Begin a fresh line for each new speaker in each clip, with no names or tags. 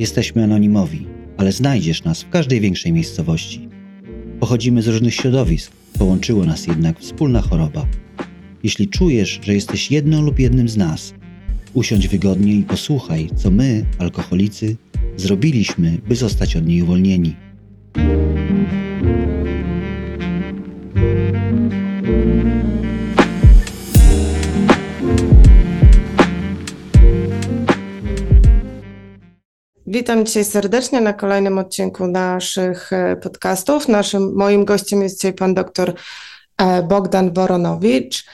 Jesteśmy anonimowi, ale znajdziesz nas w każdej większej miejscowości. Pochodzimy z różnych środowisk, połączyło nas jednak wspólna choroba. Jeśli czujesz, że jesteś jedną lub jednym z nas, usiądź wygodnie i posłuchaj, co my, alkoholicy, zrobiliśmy, by zostać od niej uwolnieni.
Witam dzisiaj serdecznie na kolejnym odcinku naszych e, podcastów. Naszym, moim gościem jest dzisiaj pan dr e, Bogdan Woronowicz,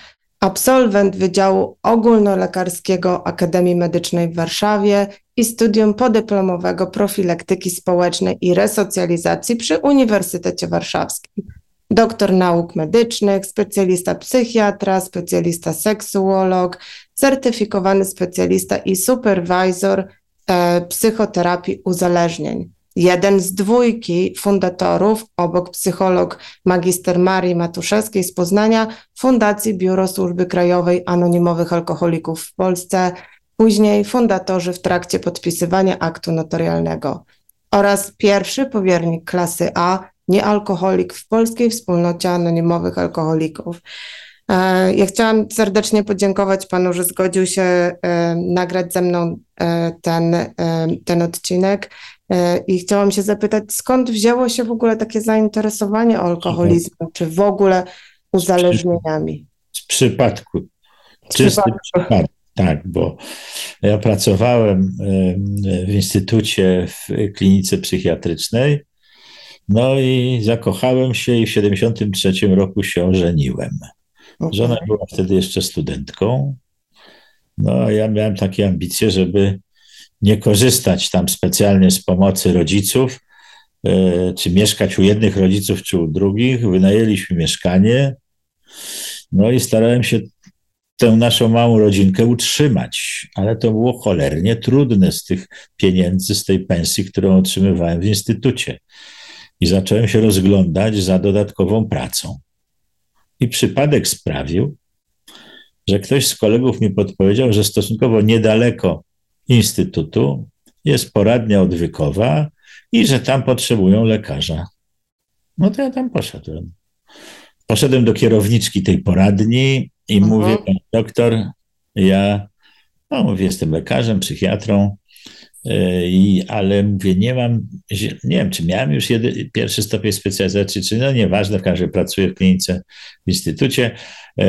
absolwent Wydziału Ogólnolekarskiego Akademii Medycznej w Warszawie i studium podyplomowego profilaktyki społecznej i resocjalizacji przy Uniwersytecie Warszawskim. Doktor nauk medycznych, specjalista psychiatra, specjalista seksuolog, certyfikowany specjalista i superwizor psychoterapii uzależnień. Jeden z dwójki fundatorów, obok psycholog magister Marii Matuszewskiej z Poznania, Fundacji Biuro Służby Krajowej Anonimowych Alkoholików w Polsce, później fundatorzy w trakcie podpisywania aktu notarialnego oraz pierwszy powiernik klasy A, niealkoholik w polskiej wspólnocie anonimowych alkoholików. E, Ja chciałam serdecznie podziękować panu, że zgodził się e, nagrać ze mną e, ten, ten odcinek i chciałam się zapytać, skąd wzięło się w ogóle takie zainteresowanie alkoholizmem, czy w ogóle uzależnieniami?
z przypadku.
Z
Czysty
przypadku.
przypadek, tak, bo ja pracowałem em, w instytucie w klinice psychiatrycznej, no i zakochałem się i w 73 roku się ożeniłem. Żona była wtedy jeszcze studentką, no a ja miałem takie ambicje, żeby nie korzystać tam specjalnie z pomocy rodziców, e, czy mieszkać u jednych rodziców, czy u drugich. Wynajęliśmy mieszkanie, no i starałem się tę naszą małą rodzinkę utrzymać, ale to było cholernie trudne z tych pieniędzy, z tej pensji, którą otrzymywałem w instytucie. I zacząłem się rozglądać za dodatkową pracą. I przypadek sprawił, że ktoś z kolegów mi podpowiedział, że stosunkowo niedaleko instytutu jest poradnia odwykowa i że tam potrzebują lekarza. No to ja tam poszedłem. Poszedłem do kierowniczki tej poradni i
Mhm.
mówię, "Pani doktor, ja, no mówię, jestem lekarzem, psychiatrą, i, ale mówię, nie mam, nie wiem, czy miałem już jedy, pierwszy stopień specjalizacji, czy no nieważne, w każdym razie pracuję w klinice w instytucie, yy,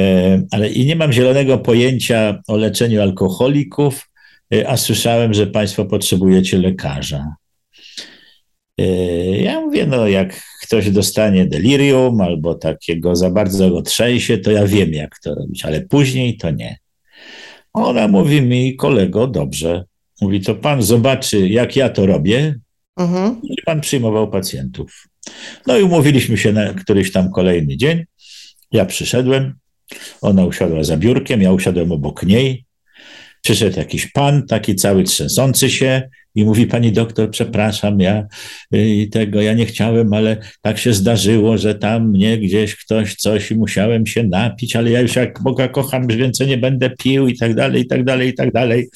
ale i nie mam zielonego pojęcia o leczeniu alkoholików, yy, a słyszałem, że Państwo potrzebujecie lekarza. Ja mówię, no jak ktoś dostanie delirium albo takiego za bardzo go trzęsie, to ja wiem, jak to robić, ale później to nie. Ona mówi mi, kolego, dobrze. Mówi, to pan zobaczy, jak ja to robię,
Mhm.
i pan przyjmował pacjentów. No i umówiliśmy się na któryś tam kolejny dzień. Ja przyszedłem, ona usiadła za biurkiem, ja usiadłem obok niej. Przyszedł jakiś pan, taki cały trzęsący się i mówi, pani doktor, przepraszam, ja y, tego, ja nie chciałem, ale tak się zdarzyło, że tam mnie gdzieś ktoś coś i musiałem się napić, ale ja już jak Boga kocham, więcej nie będę pił i tak dalej, i tak dalej, i tak dalej.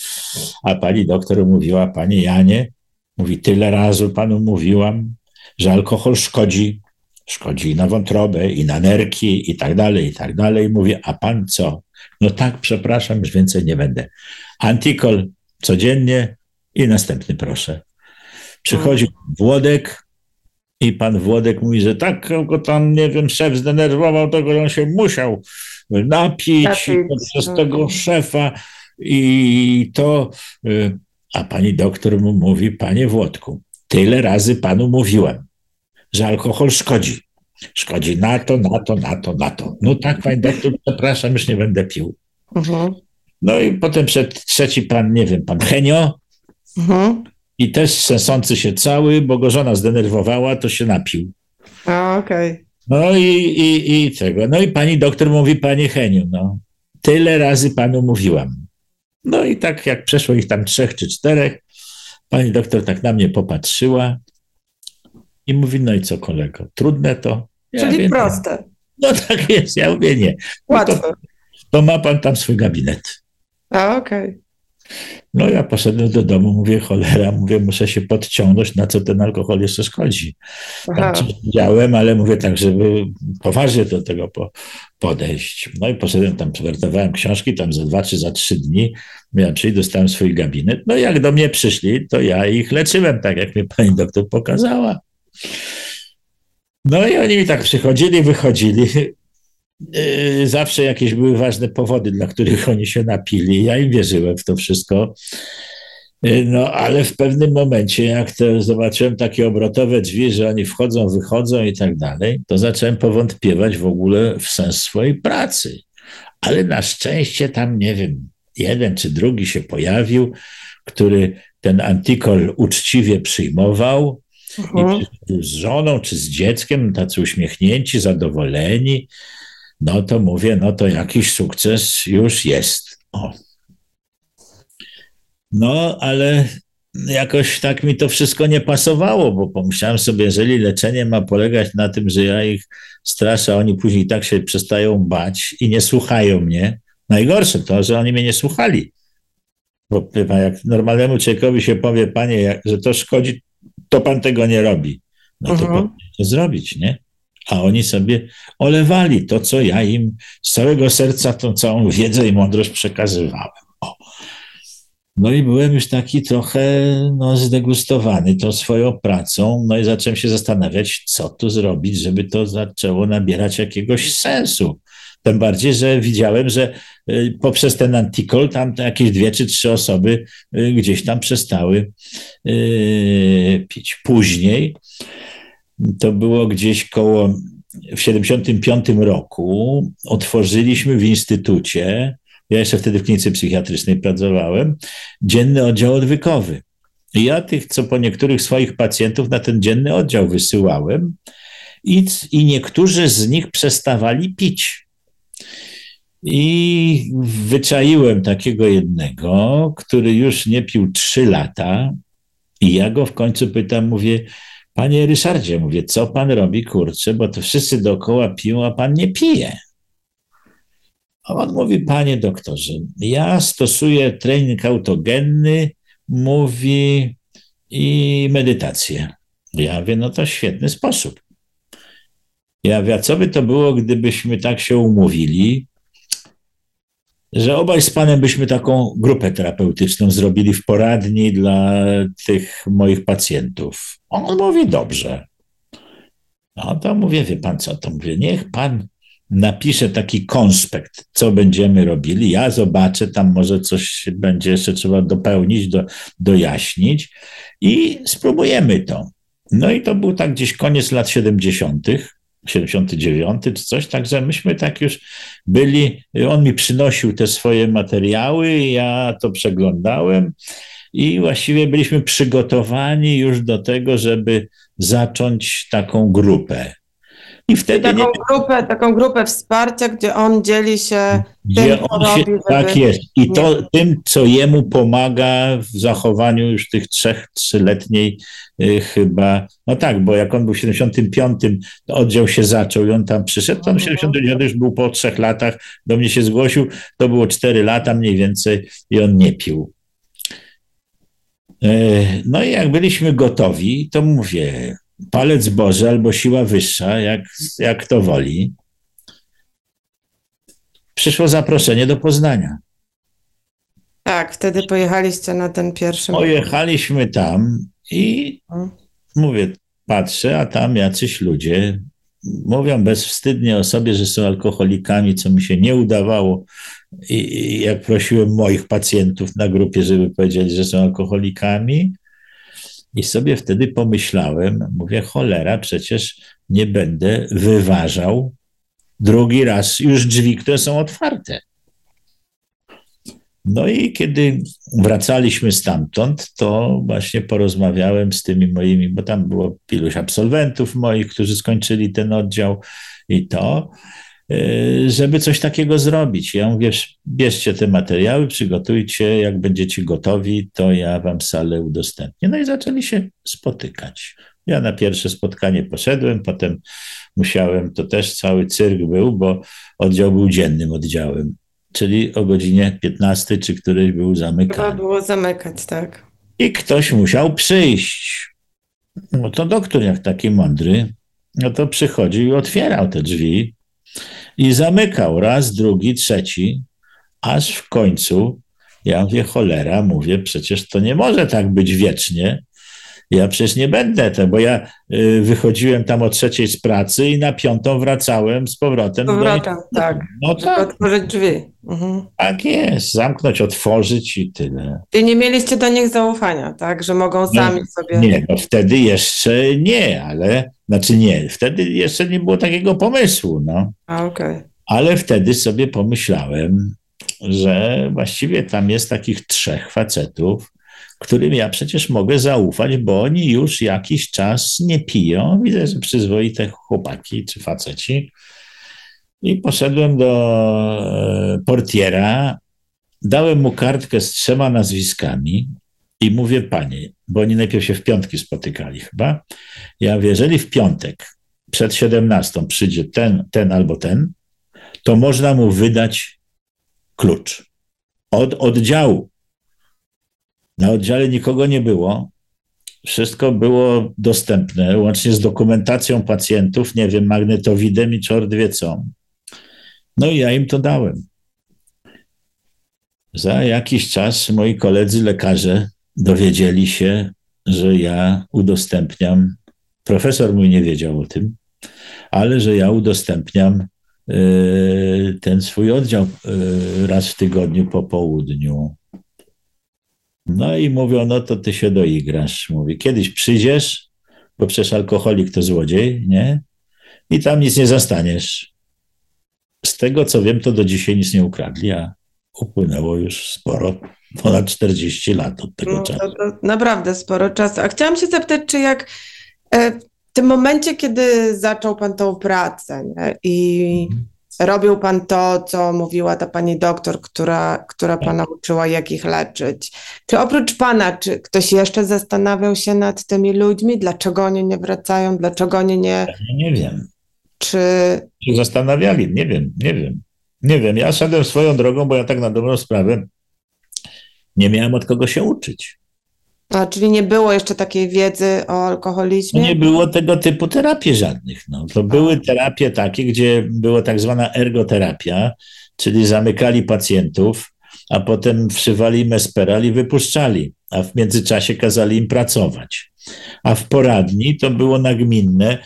A pani doktor mówiła, panie Janie, mówi, tyle razy panu mówiłam, że alkohol szkodzi, szkodzi i na wątrobę, i na nerki, i tak dalej, i tak dalej. Mówię, a pan co? No tak, przepraszam, już więcej nie będę. Antikol codziennie i następny proszę. Przychodzi Włodek i pan Włodek mówi, że tak go tam, nie wiem, szef zdenerwował tego, że on się musiał napić przez
no.
tego szefa i to... y, A pani doktor mu mówi, panie Włodku, tyle razy panu mówiłem, że alkohol szkodzi. Szkodzi na to, na to, na to, na to. No tak, pani doktor, przepraszam, już nie będę pił.
Mhm.
No i potem przed trzeci pan, nie wiem, pan Henio
Mhm.
i też trzęsący się cały, bo go żona zdenerwowała, to się napił.
A, Okej.
No i, i, i tego. No i pani doktor mówi, panie Heniu, no tyle razy panu mówiłam. No i tak jak przeszło ich tam trzech czy czterech, pani doktor tak na mnie popatrzyła i mówi, no i co kolego, trudne to? Ja
Czyli
mówię,
proste,
No tak jest, ja mówię nie. No to,
łatwe.
to ma pan tam swój gabinet.
A, okej.
No ja poszedłem do domu, mówię, cholera, mówię, muszę się podciągnąć, na co ten alkohol jeszcze szkodzi. Tam coś widziałem, ale mówię tak, żeby poważnie do tego po, podejść. No i poszedłem tam, przewertowałem książki tam za dwa czy za trzy dni, ja, czyli dostałem swój gabinet. No jak do mnie przyszli, to ja ich leczyłem, tak jak mi pani doktor pokazała. No i oni mi tak przychodzili, wychodzili. Yy, Zawsze jakieś były ważne powody, dla których oni się napili. Ja im wierzyłem w to wszystko. Yy, No, ale w pewnym momencie, jak to zobaczyłem takie obrotowe drzwi, że oni wchodzą, wychodzą i tak dalej, to zacząłem powątpiewać w ogóle w sens swojej pracy. Ale na szczęście tam, nie wiem, jeden czy drugi się pojawił, który ten antykol uczciwie przyjmował i
Mhm.
z żoną czy z dzieckiem, tacy uśmiechnięci, zadowoleni, no to mówię, no to jakiś sukces już jest. O. No, ale jakoś tak mi to wszystko nie pasowało, bo pomyślałem sobie, jeżeli leczenie ma polegać na tym, że ja ich straszę, a oni później tak się przestają bać i nie słuchają mnie. Najgorsze to, że oni mnie nie słuchali. Bo jak normalnemu człowiekowi się powie, panie, jak, że to szkodzi, to pan tego nie robi. No to
Mhm.
powinien zrobić, nie? A oni sobie olewali to, co ja im z całego serca, tą całą wiedzę i mądrość przekazywałem. O. No i byłem już taki trochę no, zdegustowany tą swoją pracą, no i zacząłem się zastanawiać, co tu zrobić, żeby to zaczęło nabierać jakiegoś sensu. Tym bardziej, że widziałem, że y, poprzez ten antikol tam jakieś dwie czy trzy osoby y, gdzieś tam przestały y, pić. Później to było gdzieś koło w 75 roku otworzyliśmy w instytucie, ja jeszcze wtedy w klinice psychiatrycznej pracowałem, dzienny oddział odwykowy. I ja tych, co po niektórych swoich pacjentów na ten dzienny oddział wysyłałem i, i niektórzy z nich przestawali pić. I wyczaiłem takiego jednego, który już nie pił trzy lata i ja go w końcu pytam, mówię, Panie Ryszardzie, mówię, co pan robi, kurczę, bo to wszyscy dookoła piją, a pan nie pije. A on mówi, panie doktorze, ja stosuję trening autogenny, mówi, i medytację. Ja mówię, no to świetny sposób. Ja mówię, a co by to było, gdybyśmy tak się umówili, że obaj z panem byśmy taką grupę terapeutyczną zrobili w poradni dla tych moich pacjentów. On mówi, dobrze. No to mówię, wie pan co, to mówię, niech pan napisze taki konspekt, co będziemy robili. Ja zobaczę, tam może coś będzie jeszcze trzeba dopełnić, do, dojaśnić i spróbujemy to. No i to był tak gdzieś koniec lat 70., 79 czy coś, także myśmy tak już byli, on mi przynosił te swoje materiały, ja to przeglądałem i właściwie byliśmy przygotowani już do tego, żeby zacząć taką grupę. I
I
wtedy
taką
nie,
grupę, taką grupę wsparcia, gdzie on dzieli się
gdzie
tym,
on się,
robi,
tak jest. I to tym, co jemu pomaga w zachowaniu już tych trzech, trzyletniej y, chyba. No tak, bo jak on był w 75, to oddział się zaczął i on tam przyszedł, to on w
Mhm.
79 już był po trzech latach, do mnie się zgłosił, to było cztery lata mniej więcej i on nie pił. E, No i jak byliśmy gotowi, to mówię, palec Boży albo siła wyższa, jak, jak to woli. Przyszło zaproszenie do Poznania.
Tak, wtedy pojechaliście na ten pierwszy.
Pojechaliśmy tam i
Mhm.
mówię, patrzę, a tam jacyś ludzie mówią bezwstydnie o sobie, że są alkoholikami, co mi się nie udawało. I, i jak prosiłem moich pacjentów na grupie, żeby powiedzieli, że są alkoholikami, i sobie wtedy pomyślałem, mówię, cholera, przecież nie będę wyważał drugi raz już drzwi, które są otwarte. No i kiedy wracaliśmy stamtąd, to właśnie porozmawiałem z tymi moimi, bo tam było iluś absolwentów moich, którzy skończyli ten oddział i to, żeby coś takiego zrobić. Ja mówię, bierzcie te materiały, przygotujcie, jak będziecie gotowi, to ja wam salę udostępnię. No i zaczęli się spotykać. Ja na pierwsze spotkanie poszedłem, potem musiałem, to też cały cyrk był, bo oddział był dziennym oddziałem. czyli o godzinie 15 czy któryś był
Trzeba
zamykany.
było zamykać, tak.
I ktoś musiał przyjść. No to doktor, jak taki mądry, no to przychodził i otwierał te drzwi i zamykał raz, drugi, trzeci, aż w końcu ja mówię, cholera, mówię, przecież to nie może tak być wiecznie. Ja przecież nie będę to, bo ja y, wychodziłem tam o trzeciej z pracy i na piątą wracałem z powrotem. do-
Powrotem, tak.
No tak,
otworzyć drzwi. Mhm.
tak jest. Zamknąć, otworzyć i tyle.
I nie mieliście do nich zaufania, tak? Że mogą sami sobie.
Nie, no wtedy jeszcze nie, ale znaczy nie, wtedy jeszcze nie było takiego pomysłu, no.
A, okej.
Ale wtedy sobie pomyślałem, że właściwie tam jest takich trzech facetów, którym ja przecież mogę zaufać, bo oni już jakiś czas nie piją. Widzę, że przyzwoite chłopaki czy faceci. I poszedłem do e, portiera, dałem mu kartkę z trzema nazwiskami i mówię, panie, bo oni najpierw się w piątki spotykali chyba. Ja mówię, jeżeli w piątek przed 17 przyjdzie ten, ten albo ten, to można mu wydać klucz od oddziału. Na oddziale nikogo nie było. Wszystko było dostępne, łącznie z dokumentacją pacjentów, nie wiem, magnetowidem i czort wie co. No i ja im to dałem. Za jakiś czas moi koledzy lekarze dowiedzieli się, że ja udostępniam, profesor mój nie wiedział o tym, ale że ja udostępniam y, ten swój oddział y, raz w tygodniu po południu. No i mówią, no to ty się doigrasz. Mówi, kiedyś przyjdziesz, bo przecież alkoholik to złodziej, nie? I tam nic nie zastaniesz. Z tego co wiem, to do dzisiaj nic nie ukradli, a upłynęło już sporo, ponad 40 lat od tego
No,
czasu.
to, to naprawdę sporo czasu. A chciałam się zapytać, czy jak e, w tym momencie, kiedy zaczął Pan tą pracę nie? i robił Pan to, co mówiła ta Pani doktor, która, która Pana uczyła, jak ich leczyć, czy oprócz Pana, czy ktoś jeszcze zastanawiał się nad tymi ludźmi, dlaczego oni nie wracają, dlaczego oni nie,
Ja nie wiem.
czy...
się zastanawiali. Nie wiem, nie wiem. Nie wiem. Ja szedłem swoją drogą, bo ja tak na dobrą sprawę nie miałem od kogo się uczyć.
A, czyli nie było jeszcze takiej wiedzy o alkoholizmie?
Nie było tego typu terapii żadnych. No. To były terapie takie, gdzie była tak zwana ergoterapia, czyli zamykali pacjentów, a potem wszywali mesperal i wypuszczali, a w międzyczasie kazali im pracować. A w poradni to było nagminne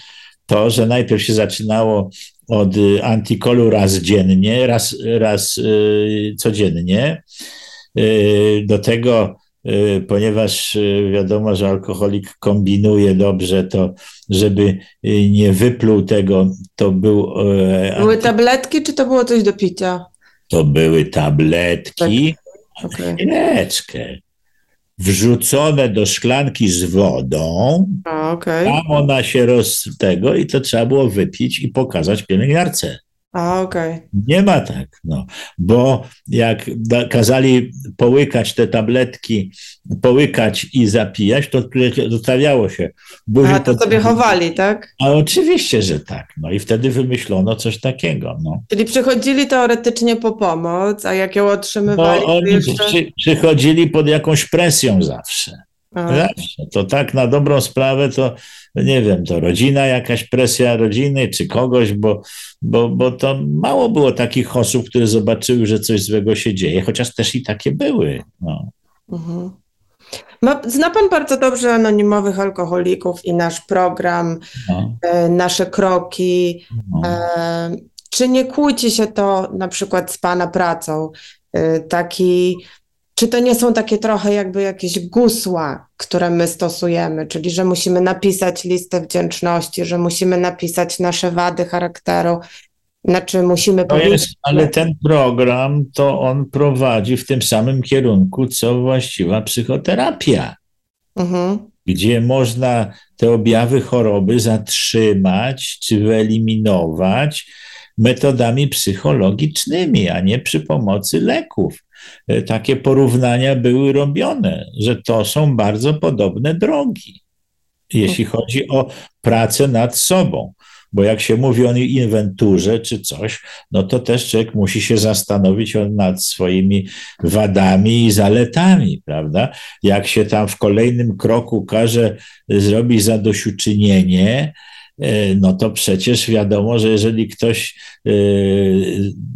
to, że najpierw się zaczynało od y, antykolu raz dziennie, raz, raz y, codziennie. Y, do tego, ponieważ y, wiadomo, że alkoholik kombinuje dobrze, to żeby y, nie wypluł tego, to był. y,
Były
anty-
tabletki, czy to było coś do picia?
to były tabletki,
Okej.
chwileczkę, wrzucone do szklanki z wodą,
A, Okej.
tam ona się roz tego i to trzeba było wypić i pokazać pielęgniarce.
A, okej.
Nie ma tak, no, bo jak kazali połykać te tabletki, połykać i zapijać, to zostawiało się. buzi
A to
pod-
sobie chowali, tak?
A oczywiście, że tak. No i wtedy wymyślono coś takiego. No.
Czyli przychodzili teoretycznie po pomoc, a jak ją otrzymywali, to
oni
jeszcze...
przy, przychodzili pod jakąś presją zawsze. Zawsze. To tak na dobrą sprawę to nie wiem, to rodzina, jakaś presja rodziny czy kogoś, bo, bo, bo to mało było takich osób, które zobaczyły, że coś złego się dzieje, chociaż też i takie były. No.
mhm. Ma, zna Pan bardzo dobrze anonimowych alkoholików i nasz program,
No,
e, nasze kroki.
no.
E, czy nie kłóci się to na przykład z Pana pracą? E, taki, czy to nie są takie trochę jakby jakieś gusła, które my stosujemy, czyli że musimy napisać listę wdzięczności, że musimy napisać nasze wady charakteru, znaczy musimy powiedzieć,
jest, ale ten program to on prowadzi w tym samym kierunku, co właściwa psychoterapia.
mhm,
gdzie można te objawy choroby zatrzymać czy wyeliminować metodami psychologicznymi, a nie przy pomocy leków. E, Takie porównania były robione, że to są bardzo podobne drogi, jeśli chodzi o pracę nad sobą. Bo jak się mówi o inwenturze czy coś, no to też człowiek musi się zastanowić nad swoimi wadami i zaletami, prawda? Jak się tam w kolejnym kroku każe zrobić zadośćuczynienie, e, no to przecież wiadomo, że jeżeli ktoś, e,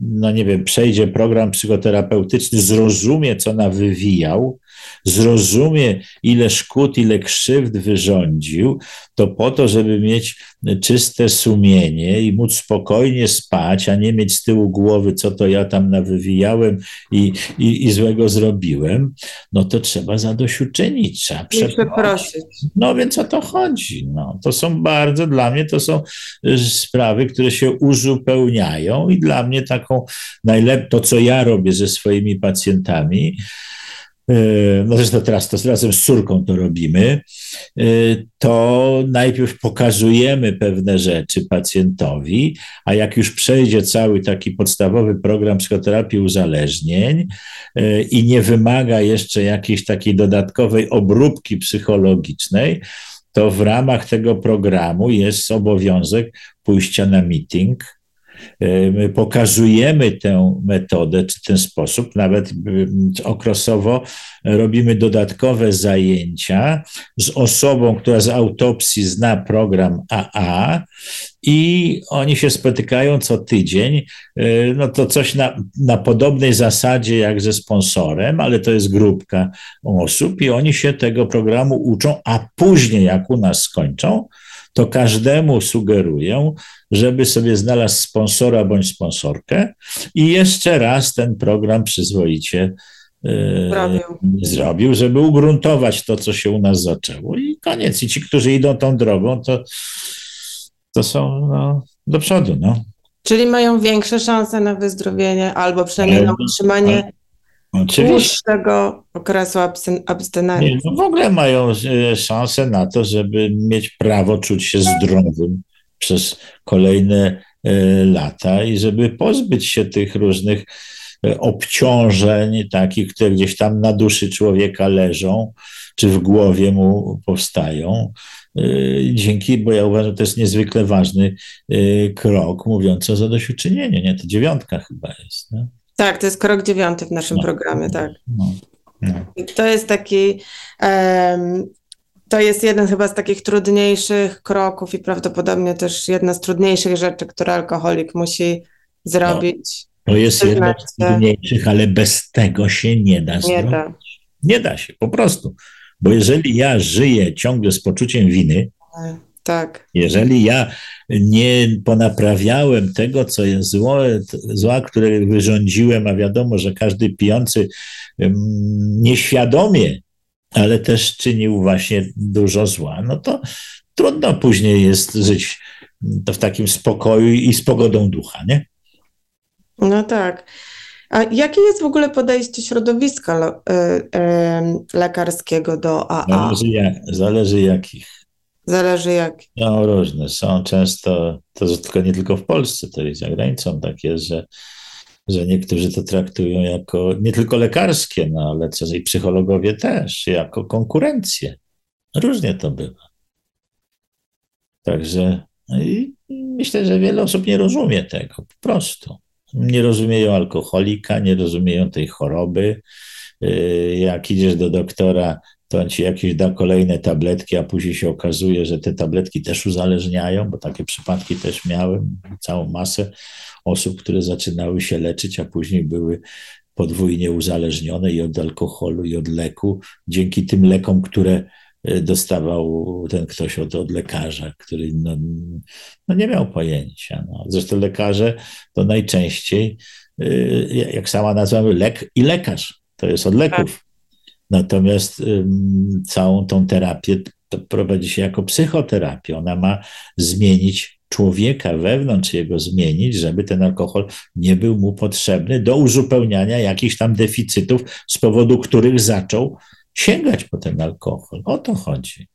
no nie wiem, przejdzie program psychoterapeutyczny, zrozumie, co na wywijał, zrozumie, ile szkód, ile krzywd wyrządził, to po to, żeby mieć czyste sumienie i móc spokojnie spać, a nie mieć z tyłu głowy, co to ja tam nawywijałem i, i, i złego zrobiłem, no to trzeba zadośćuczynić, trzeba
przeprosić.
No więc o to chodzi. No. To są bardzo, dla mnie to są y, sprawy, które się uzupełniają i dla mnie taką najlepszą, to co ja robię ze swoimi pacjentami, no zresztą teraz to razem z córką to robimy, e, to najpierw pokazujemy pewne rzeczy pacjentowi, a jak już przejdzie cały taki podstawowy program psychoterapii uzależnień e, i nie wymaga jeszcze jakiejś takiej dodatkowej obróbki psychologicznej, to w ramach tego programu jest obowiązek pójścia na meeting, My pokazujemy tę metodę czy ten sposób, nawet okresowo robimy dodatkowe zajęcia z osobą, która z autopsji zna program AA i oni się spotykają co tydzień. E, no to coś na, na podobnej zasadzie jak ze sponsorem, ale to jest grupka osób i oni się tego programu uczą, a później jak u nas skończą, to każdemu sugeruję, żeby sobie znalazł sponsora bądź sponsorkę i jeszcze raz ten program przyzwoicie
Zrobił.
zrobił, żeby ugruntować to, co się u nas zaczęło. I koniec. I ci, którzy idą tą drogą, to, to są no, do przodu. No.
Czyli mają większe szanse na wyzdrowienie albo przynajmniej na utrzymanie dłuższego okresu abstynencji.
Nie, no w ogóle mają e, szansę na to, żeby mieć prawo czuć się zdrowym przez kolejne e, lata i żeby pozbyć się tych różnych e, obciążeń, takich, które gdzieś tam na duszy człowieka leżą, czy w głowie mu powstają. Dzięki, bo ja uważam, że to jest niezwykle ważny krok mówiący o zadośćuczynieniu, nie? To dziewiątka chyba jest. Nie?
Tak, to jest krok dziewiąty w naszym no. programie, tak. No. No. To jest taki, um, to jest jeden chyba z takich trudniejszych kroków i prawdopodobnie też jedna z trudniejszych rzeczy, które alkoholik musi zrobić.
To jest jedna z trudniejszych, ale bez tego się nie da zrobić. Nie da. Nie da się, po prostu. Bo jeżeli ja żyję ciągle z poczuciem winy,
tak.
Jeżeli ja nie ponaprawiałem tego, co jest złe, zła, które wyrządziłem, a wiadomo, że każdy pijący nieświadomie, ale też czynił właśnie dużo zła, no to trudno później jest żyć w takim spokoju i z pogodą ducha, nie?
No tak. A jakie jest w ogóle podejście środowiska y, lekarskiego do AA?
Zależy, jak, zależy jakich.
Zależy jak.
No różne są często, to tylko nie tylko w Polsce, to jest za granicą tak jest, że, że niektórzy to traktują jako nie tylko lekarskie, no ale co i psychologowie też, jako konkurencję. Różnie to bywa. Także no myślę, że wiele osób nie rozumie tego po prostu. Nie rozumieją alkoholika, nie rozumieją tej choroby. Y, jak idziesz do doktora, to on ci jakieś da kolejne tabletki, a później się okazuje, że te tabletki też uzależniają, bo takie przypadki też miałem, całą masę osób, które zaczynały się leczyć, a później były podwójnie uzależnione i od alkoholu, i od leku, dzięki tym lekom, które e, dostawał ten ktoś od, od lekarza, który no, no nie miał pojęcia. No. Zresztą lekarze to najczęściej, e, jak sama nazwa, lek i lekarz. To jest od leków. Natomiast całą tą terapię prowadzi się jako psychoterapię. Ona ma zmienić człowieka wewnątrz jego zmienić, żeby ten alkohol nie był mu potrzebny do uzupełniania jakichś tam deficytów, z powodu których zaczął sięgać po ten alkohol. O to chodzi.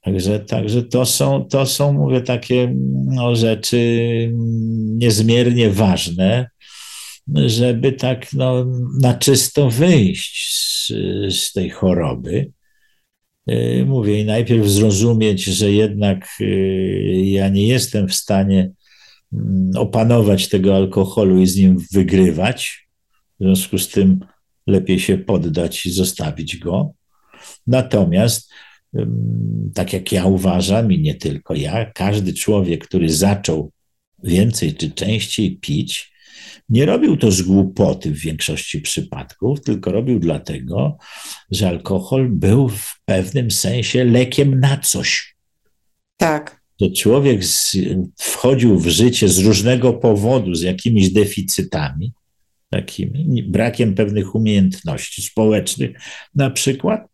Także, także to, są, to są, mówię, takie no, rzeczy niezmiernie ważne, żeby tak no, na czysto wyjść z, z tej choroby. y, mówię, i najpierw zrozumieć, że jednak y, ja nie jestem w stanie mm, opanować tego alkoholu i z nim wygrywać. W związku z tym lepiej się poddać i zostawić go. Natomiast, tak jak ja uważam, i nie tylko ja, każdy człowiek, który zaczął więcej czy częściej pić, nie robił to z głupoty w większości przypadków, tylko robił dlatego, że alkohol był w pewnym sensie lekiem na coś.
Tak.
To człowiek z, wchodził w życie z różnego powodu, z jakimiś deficytami, takimi, brakiem pewnych umiejętności społecznych na przykład,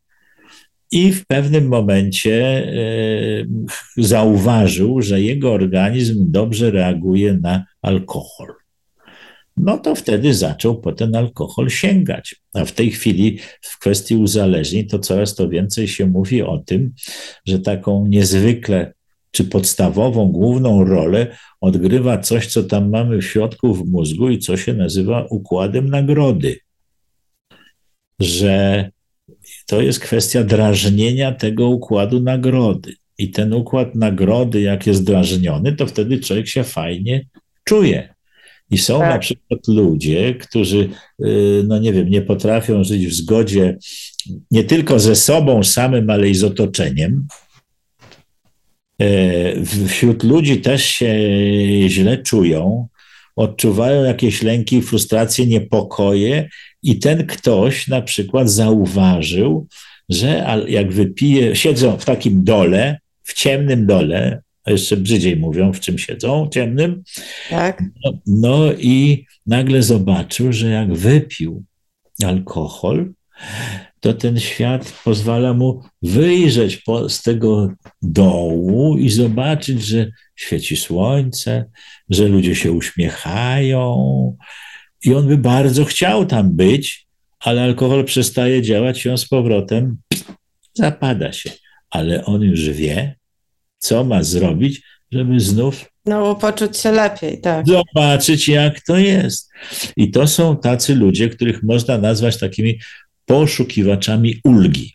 i w pewnym momencie e, zauważył, że jego organizm dobrze reaguje na alkohol. No to wtedy zaczął po ten alkohol sięgać. A w tej chwili w kwestii uzależnień to coraz to więcej się mówi o tym, że taką niezwykle czy podstawową, główną rolę odgrywa coś, co tam mamy w środku w mózgu i co się nazywa układem nagrody. Że to jest kwestia drażnienia tego układu nagrody. I ten układ nagrody, jak jest drażniony, to wtedy człowiek się fajnie czuje. I są
Tak.
na przykład ludzie, którzy, y, no nie wiem, nie potrafią żyć w zgodzie nie tylko ze sobą samym, ale i z otoczeniem. E, Wśród ludzi też się źle czują, odczuwają jakieś lęki, frustracje, niepokoje, i ten ktoś na przykład zauważył, że jak wypije, siedzą w takim dole, w ciemnym dole, jeszcze brzydziej mówią, w czym siedzą, ciemnym,
Tak.
no, no i nagle zobaczył, że jak wypił alkohol, to ten świat pozwala mu wyjrzeć po, z tego dołu i zobaczyć, że świeci słońce, że ludzie się uśmiechają. I on by bardzo chciał tam być, ale alkohol przestaje działać i on z powrotem zapada się. Ale on już wie, co ma zrobić, żeby znów
No, poczuć się lepiej, tak.
zobaczyć, jak to jest. I to są tacy ludzie, których można nazwać takimi poszukiwaczami ulgi.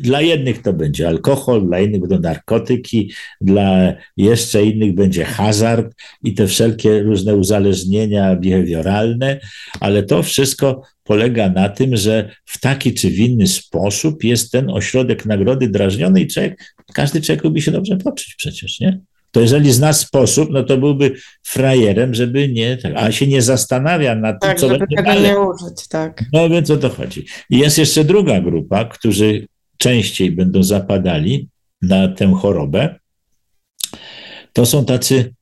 Dla jednych to będzie alkohol, dla innych będą narkotyki, dla jeszcze innych będzie hazard i te wszelkie różne uzależnienia behawioralne, ale to wszystko polega na tym, że w taki czy w inny sposób jest ten ośrodek nagrody drażniony i człowiek, każdy człowiek lubi się dobrze poczuć przecież, nie? To jeżeli zna sposób, no to byłby frajerem, żeby nie, tak, a się nie zastanawia nad tym,
Tak,
co
żeby
będzie dalej.
nie użyć, tak.
No więc o to chodzi. I jest jeszcze druga grupa, którzy częściej będą zapadali na tę chorobę. To są tacy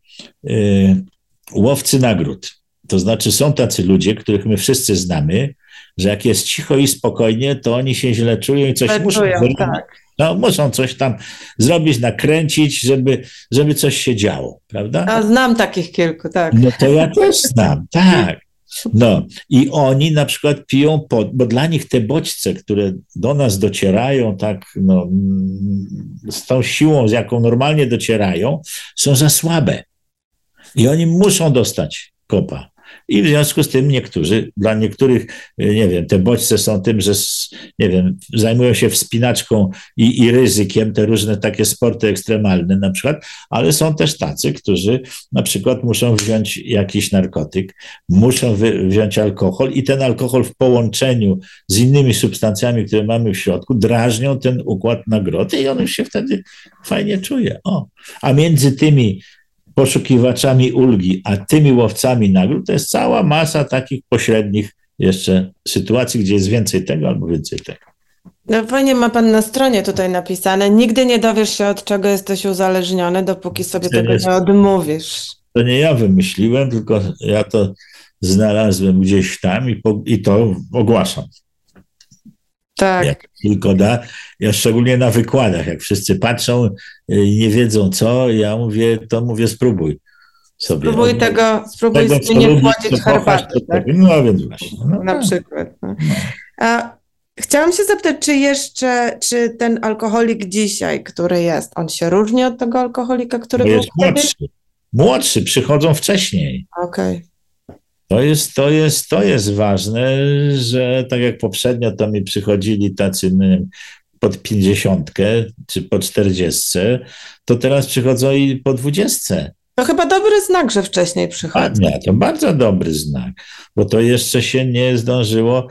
y, łowcy nagród. To znaczy są tacy ludzie, których my wszyscy znamy, że jak jest cicho i spokojnie, to oni się źle czują i coś
Źle
muszą
czują,
zrobić.
tak.
No, muszą coś tam zrobić, nakręcić, żeby, żeby coś się działo, prawda?
A znam takich kilku, tak.
No to ja też znam, tak. No i oni na przykład piją, pod, bo dla nich te bodźce, które do nas docierają tak no, mm, z tą siłą, z jaką normalnie docierają, są za słabe. I oni muszą dostać kopa. I w związku z tym niektórzy, dla niektórych, y, nie wiem, te bodźce są tym, że, nie wiem, zajmują się wspinaczką i, i ryzykiem, te różne takie sporty ekstremalne na przykład, ale są też tacy, którzy na przykład muszą wziąć jakiś narkotyk, muszą wy, wziąć alkohol i ten alkohol w połączeniu z innymi substancjami, które mamy w środku, drażnią ten układ nagrody i on już się wtedy fajnie czuje. O. A między tymi poszukiwaczami ulgi, a tymi łowcami nagród to jest cała masa takich pośrednich jeszcze sytuacji, gdzie jest więcej tego albo więcej tego.
No fajnie ma pan na stronie tutaj napisane, nigdy nie dowiesz się od czego jesteś uzależniony, dopóki sobie
To
tego
jest-
nie odmówisz.
To nie ja wymyśliłem, tylko ja to znalazłem gdzieś tam i, po, i to ogłaszam.
Tak,
Jak tylko da. Ja szczególnie na wykładach, jak wszyscy patrzą y, i nie wiedzą co, ja mówię, to mówię spróbuj sobie.
spróbuj
Od-
tego, spróbuj
tego,
sobie nie płacić herbaty, tak?
No więc właśnie. No,
Na
tak.
przykład. No. A chciałam się zapytać, czy jeszcze, czy ten alkoholik dzisiaj, który jest, on się różni od tego alkoholika, który
Bo
był
jest
wtedy?
młodszy. Młodszy, przychodzą wcześniej.
Okej,
To jest, to, jest, to jest ważne, że tak jak poprzednio, to mi przychodzili tacy, wiem, pod pięćdziesiątkę czy po czterdziestce, to teraz przychodzą i po dwudziestce.
To chyba dobry znak, że wcześniej
A
przychodzą.
nie, to bardzo dobry znak, bo to jeszcze się nie zdążyło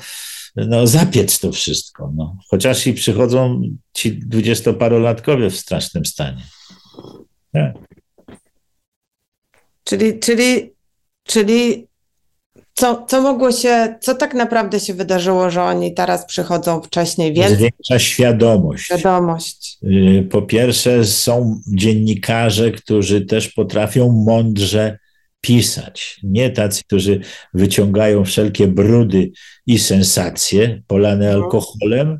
no, zapiec to wszystko. No. Chociaż i przychodzą ci dwudziestoparolatkowie w strasznym stanie. Tak.
Czyli, czyli, czyli co, co mogło się, co tak naprawdę się wydarzyło, że oni teraz przychodzą wcześniej? Więcej
Zwiększa świadomość.
wiadomość.
Y, Po pierwsze, są dziennikarze, którzy też potrafią mądrze pisać. Nie tacy, którzy wyciągają wszelkie brudy i sensacje polane
Mhm.
alkoholem,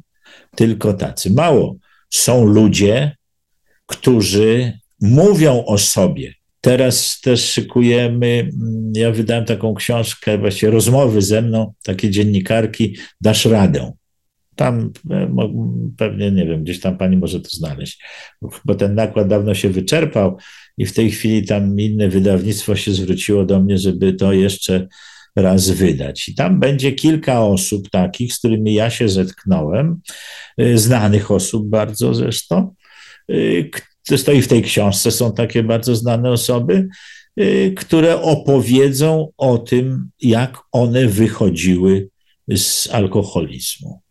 tylko tacy. Mało. Są ludzie, którzy mówią o sobie. Teraz też szykujemy, mm, ja wydałem taką książkę, właściwie rozmowy ze mną, takie dziennikarki, dasz radę. Tam e, pewnie, nie wiem, gdzieś tam pani może to znaleźć, bo ten nakład dawno się wyczerpał i w tej chwili tam inne wydawnictwo się zwróciło do mnie, żeby to jeszcze raz wydać. I tam będzie kilka osób takich, z którymi ja się zetknąłem, y, znanych osób bardzo zresztą. To stoi w tej książce, są takie bardzo znane osoby, y, które opowiedzą o tym, jak one wychodziły z alkoholizmu.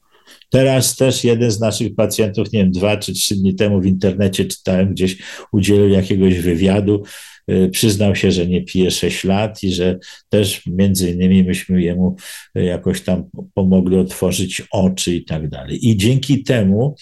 Teraz też jeden z naszych pacjentów, nie wiem, dwa czy trzy dni temu w internecie czytałem, gdzieś udzielił jakiegoś wywiadu, y, przyznał się, że nie pije 6 lat i że też między innymi myśmy jemu y, jakoś tam pomogli otworzyć oczy i tak dalej. I dzięki temu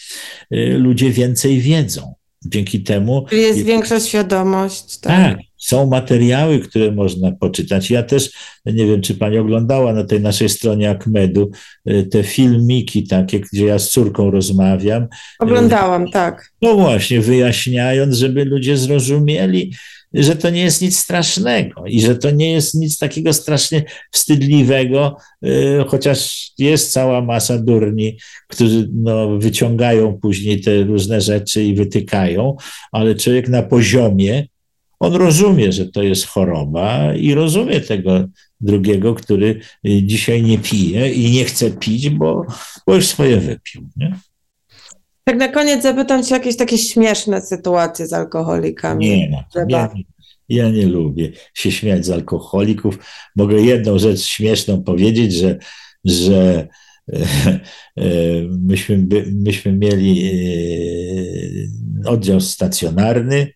ludzie więcej wiedzą. Dzięki temu
jest większa świadomość. Tak.
tak, są materiały, które można poczytać. Ja też, nie wiem, czy pani oglądała na tej naszej stronie Akmedu y, te filmiki takie, gdzie ja z córką rozmawiam.
Oglądałam, tak.
No właśnie, wyjaśniając, żeby ludzie zrozumieli, że to nie jest nic strasznego i że to nie jest nic takiego strasznie wstydliwego, y, chociaż jest cała masa durni, którzy no, wyciągają później te różne rzeczy i wytykają, ale człowiek na poziomie, on rozumie, że to jest choroba i rozumie tego drugiego, który y, dzisiaj nie pije i nie chce pić, bo, bo już swoje wypił. Nie?
Tak na koniec zapytam cię jakieś takie śmieszne sytuacje z alkoholikami.
Nie, no,
Trzeba.
ja, nie- ja nie lubię się śmiać z alkoholików. Mogę jedną rzecz śmieszną powiedzieć, że, że e, e, myśmy, myśmy mieli e, oddział stacjonarny,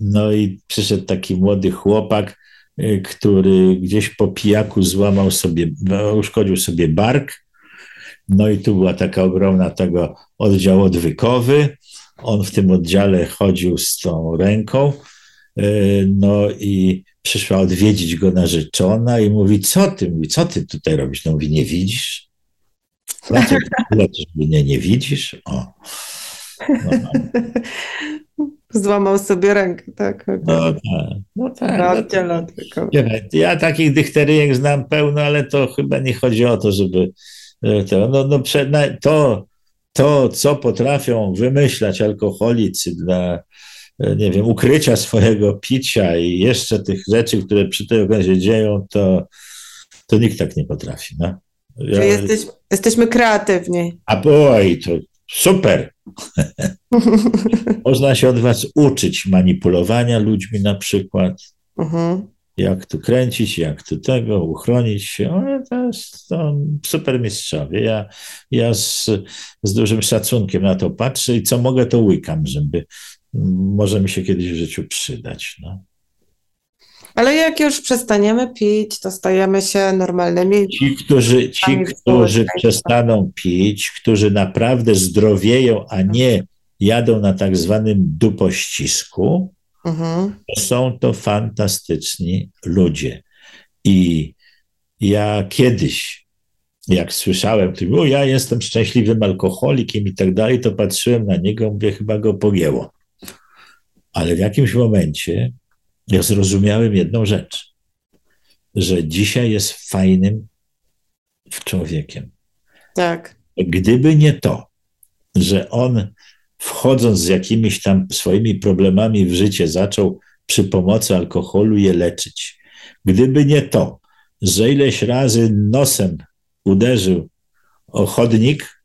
no i przyszedł taki młody chłopak, który gdzieś po pijaku złamał sobie, uszkodził sobie bark. No i tu była taka ogromna tego oddział odwykowy. On w tym oddziale chodził z tą ręką. e, No i przyszła odwiedzić go narzeczona i mówi, co ty? Mówi, co ty tutaj robisz? No mówi, nie widzisz? Dlaczego, mnie nie widzisz? O. No,
Złamał sobie rękę, tak.
no, tak, no tak. No,
odwykowym.
Nie wiem, ja takich dykteryjek znam pełno, ale to chyba nie chodzi o to, żeby to, no, no, przed, to, to, co potrafią wymyślać alkoholicy dla, e, nie wiem, ukrycia swojego picia i jeszcze tych rzeczy, które przy tej okazji dzieją, to, to nikt tak nie potrafi. No. Ja,
jesteś, jesteśmy kreatywni.
a oj, to super. Można się od was uczyć manipulowania ludźmi na przykład.
Mhm.
Jak tu kręcić, jak tu tego, uchronić się. Ale to jest to super mistrzowie. Ja, ja z, z dużym szacunkiem na to patrzę i co mogę, to łykam, żeby może mi się kiedyś w życiu przydać. No.
Ale jak już przestaniemy pić, to stajemy się normalnymi.
Ci, którzy, ci, którzy przestaną pić, którzy naprawdę zdrowieją, a nie jadą na tak zwanym dupościsku,
Mhm.
są to fantastyczni ludzie. I ja kiedyś, jak słyszałem, o, ja jestem szczęśliwym alkoholikiem i tak dalej, to patrzyłem na niego, mówię, chyba go pogięło. Ale w jakimś momencie ja zrozumiałem jedną rzecz, że dzisiaj jest fajnym człowiekiem.
Tak.
Gdyby nie to, że on wchodząc z jakimiś tam swoimi problemami w życie, zaczął przy pomocy alkoholu je leczyć. Gdyby nie to, że ileś razy nosem uderzył o chodnik,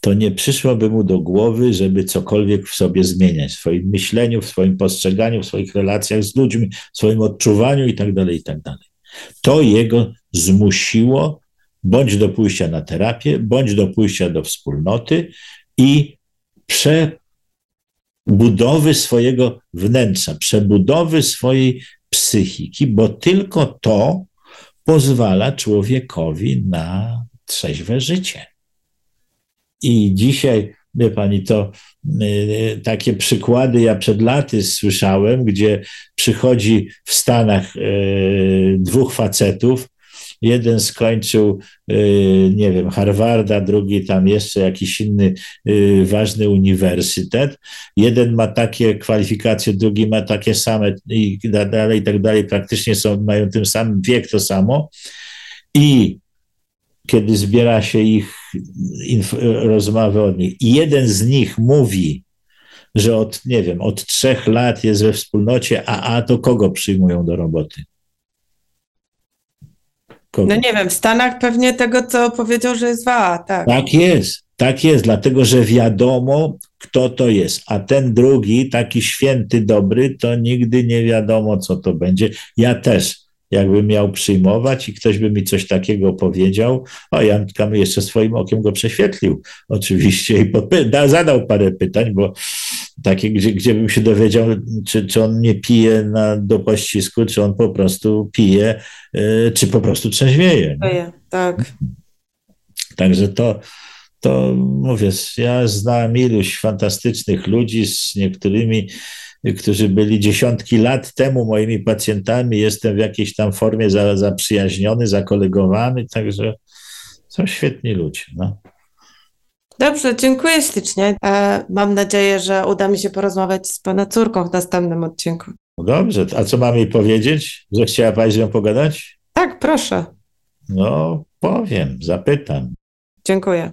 to nie przyszłoby mu do głowy, żeby cokolwiek w sobie zmieniać, w swoim myśleniu, w swoim postrzeganiu, w swoich relacjach z ludźmi, w swoim odczuwaniu i tak dalej, i tak. To jego zmusiło bądź do pójścia na terapię, bądź do pójścia do wspólnoty i przebudowy swojego wnętrza, przebudowy swojej psychiki, bo tylko to pozwala człowiekowi na trzeźwe życie. I dzisiaj, wie pani, to y, takie przykłady ja przed laty słyszałem, gdzie przychodzi w Stanach y, dwóch facetów. Jeden skończył, y, nie wiem, Harvarda, drugi tam jeszcze jakiś inny y, ważny uniwersytet. Jeden ma takie kwalifikacje, drugi ma takie same i tak dalej, i tak dalej. Praktycznie są, mają tym samym wiek to samo. I kiedy zbiera się ich rozmowy od nich, i jeden z nich mówi, że od, nie wiem, od trzech lat jest we wspólnocie, a to kogo przyjmują do roboty? Kogo?
No nie wiem, w Stanach pewnie tego, co powiedział, że jest WA, tak.
Tak jest, tak jest, dlatego że wiadomo, kto to jest. A ten drugi, taki święty, dobry, to nigdy nie wiadomo, co to będzie. Ja też, jakbym miał przyjmować i ktoś by mi coś takiego powiedział, o Janka jeszcze swoim okiem go prześwietlił, oczywiście, i podpy- da, zadał parę pytań, bo takie, gdzie, gdzie bym się dowiedział, czy, czy on nie pije na, do pościsku, czy on po prostu pije, y, czy po prostu trzeźwieje. nie?
Tak.
Także to, to mówię, ja znałem iluś fantastycznych ludzi z niektórymi, którzy byli dziesiątki lat temu moimi pacjentami. Jestem w jakiejś tam formie za, zaprzyjaźniony, zakolegowany, także są świetni ludzie. No.
Dobrze, dziękuję ślicznie. E, mam nadzieję, że uda mi się porozmawiać z pana córką w następnym odcinku.
no dobrze, a co mam jej powiedzieć? Że chciała pani z nią pogadać?
Tak, proszę.
No, powiem, zapytam.
Dziękuję.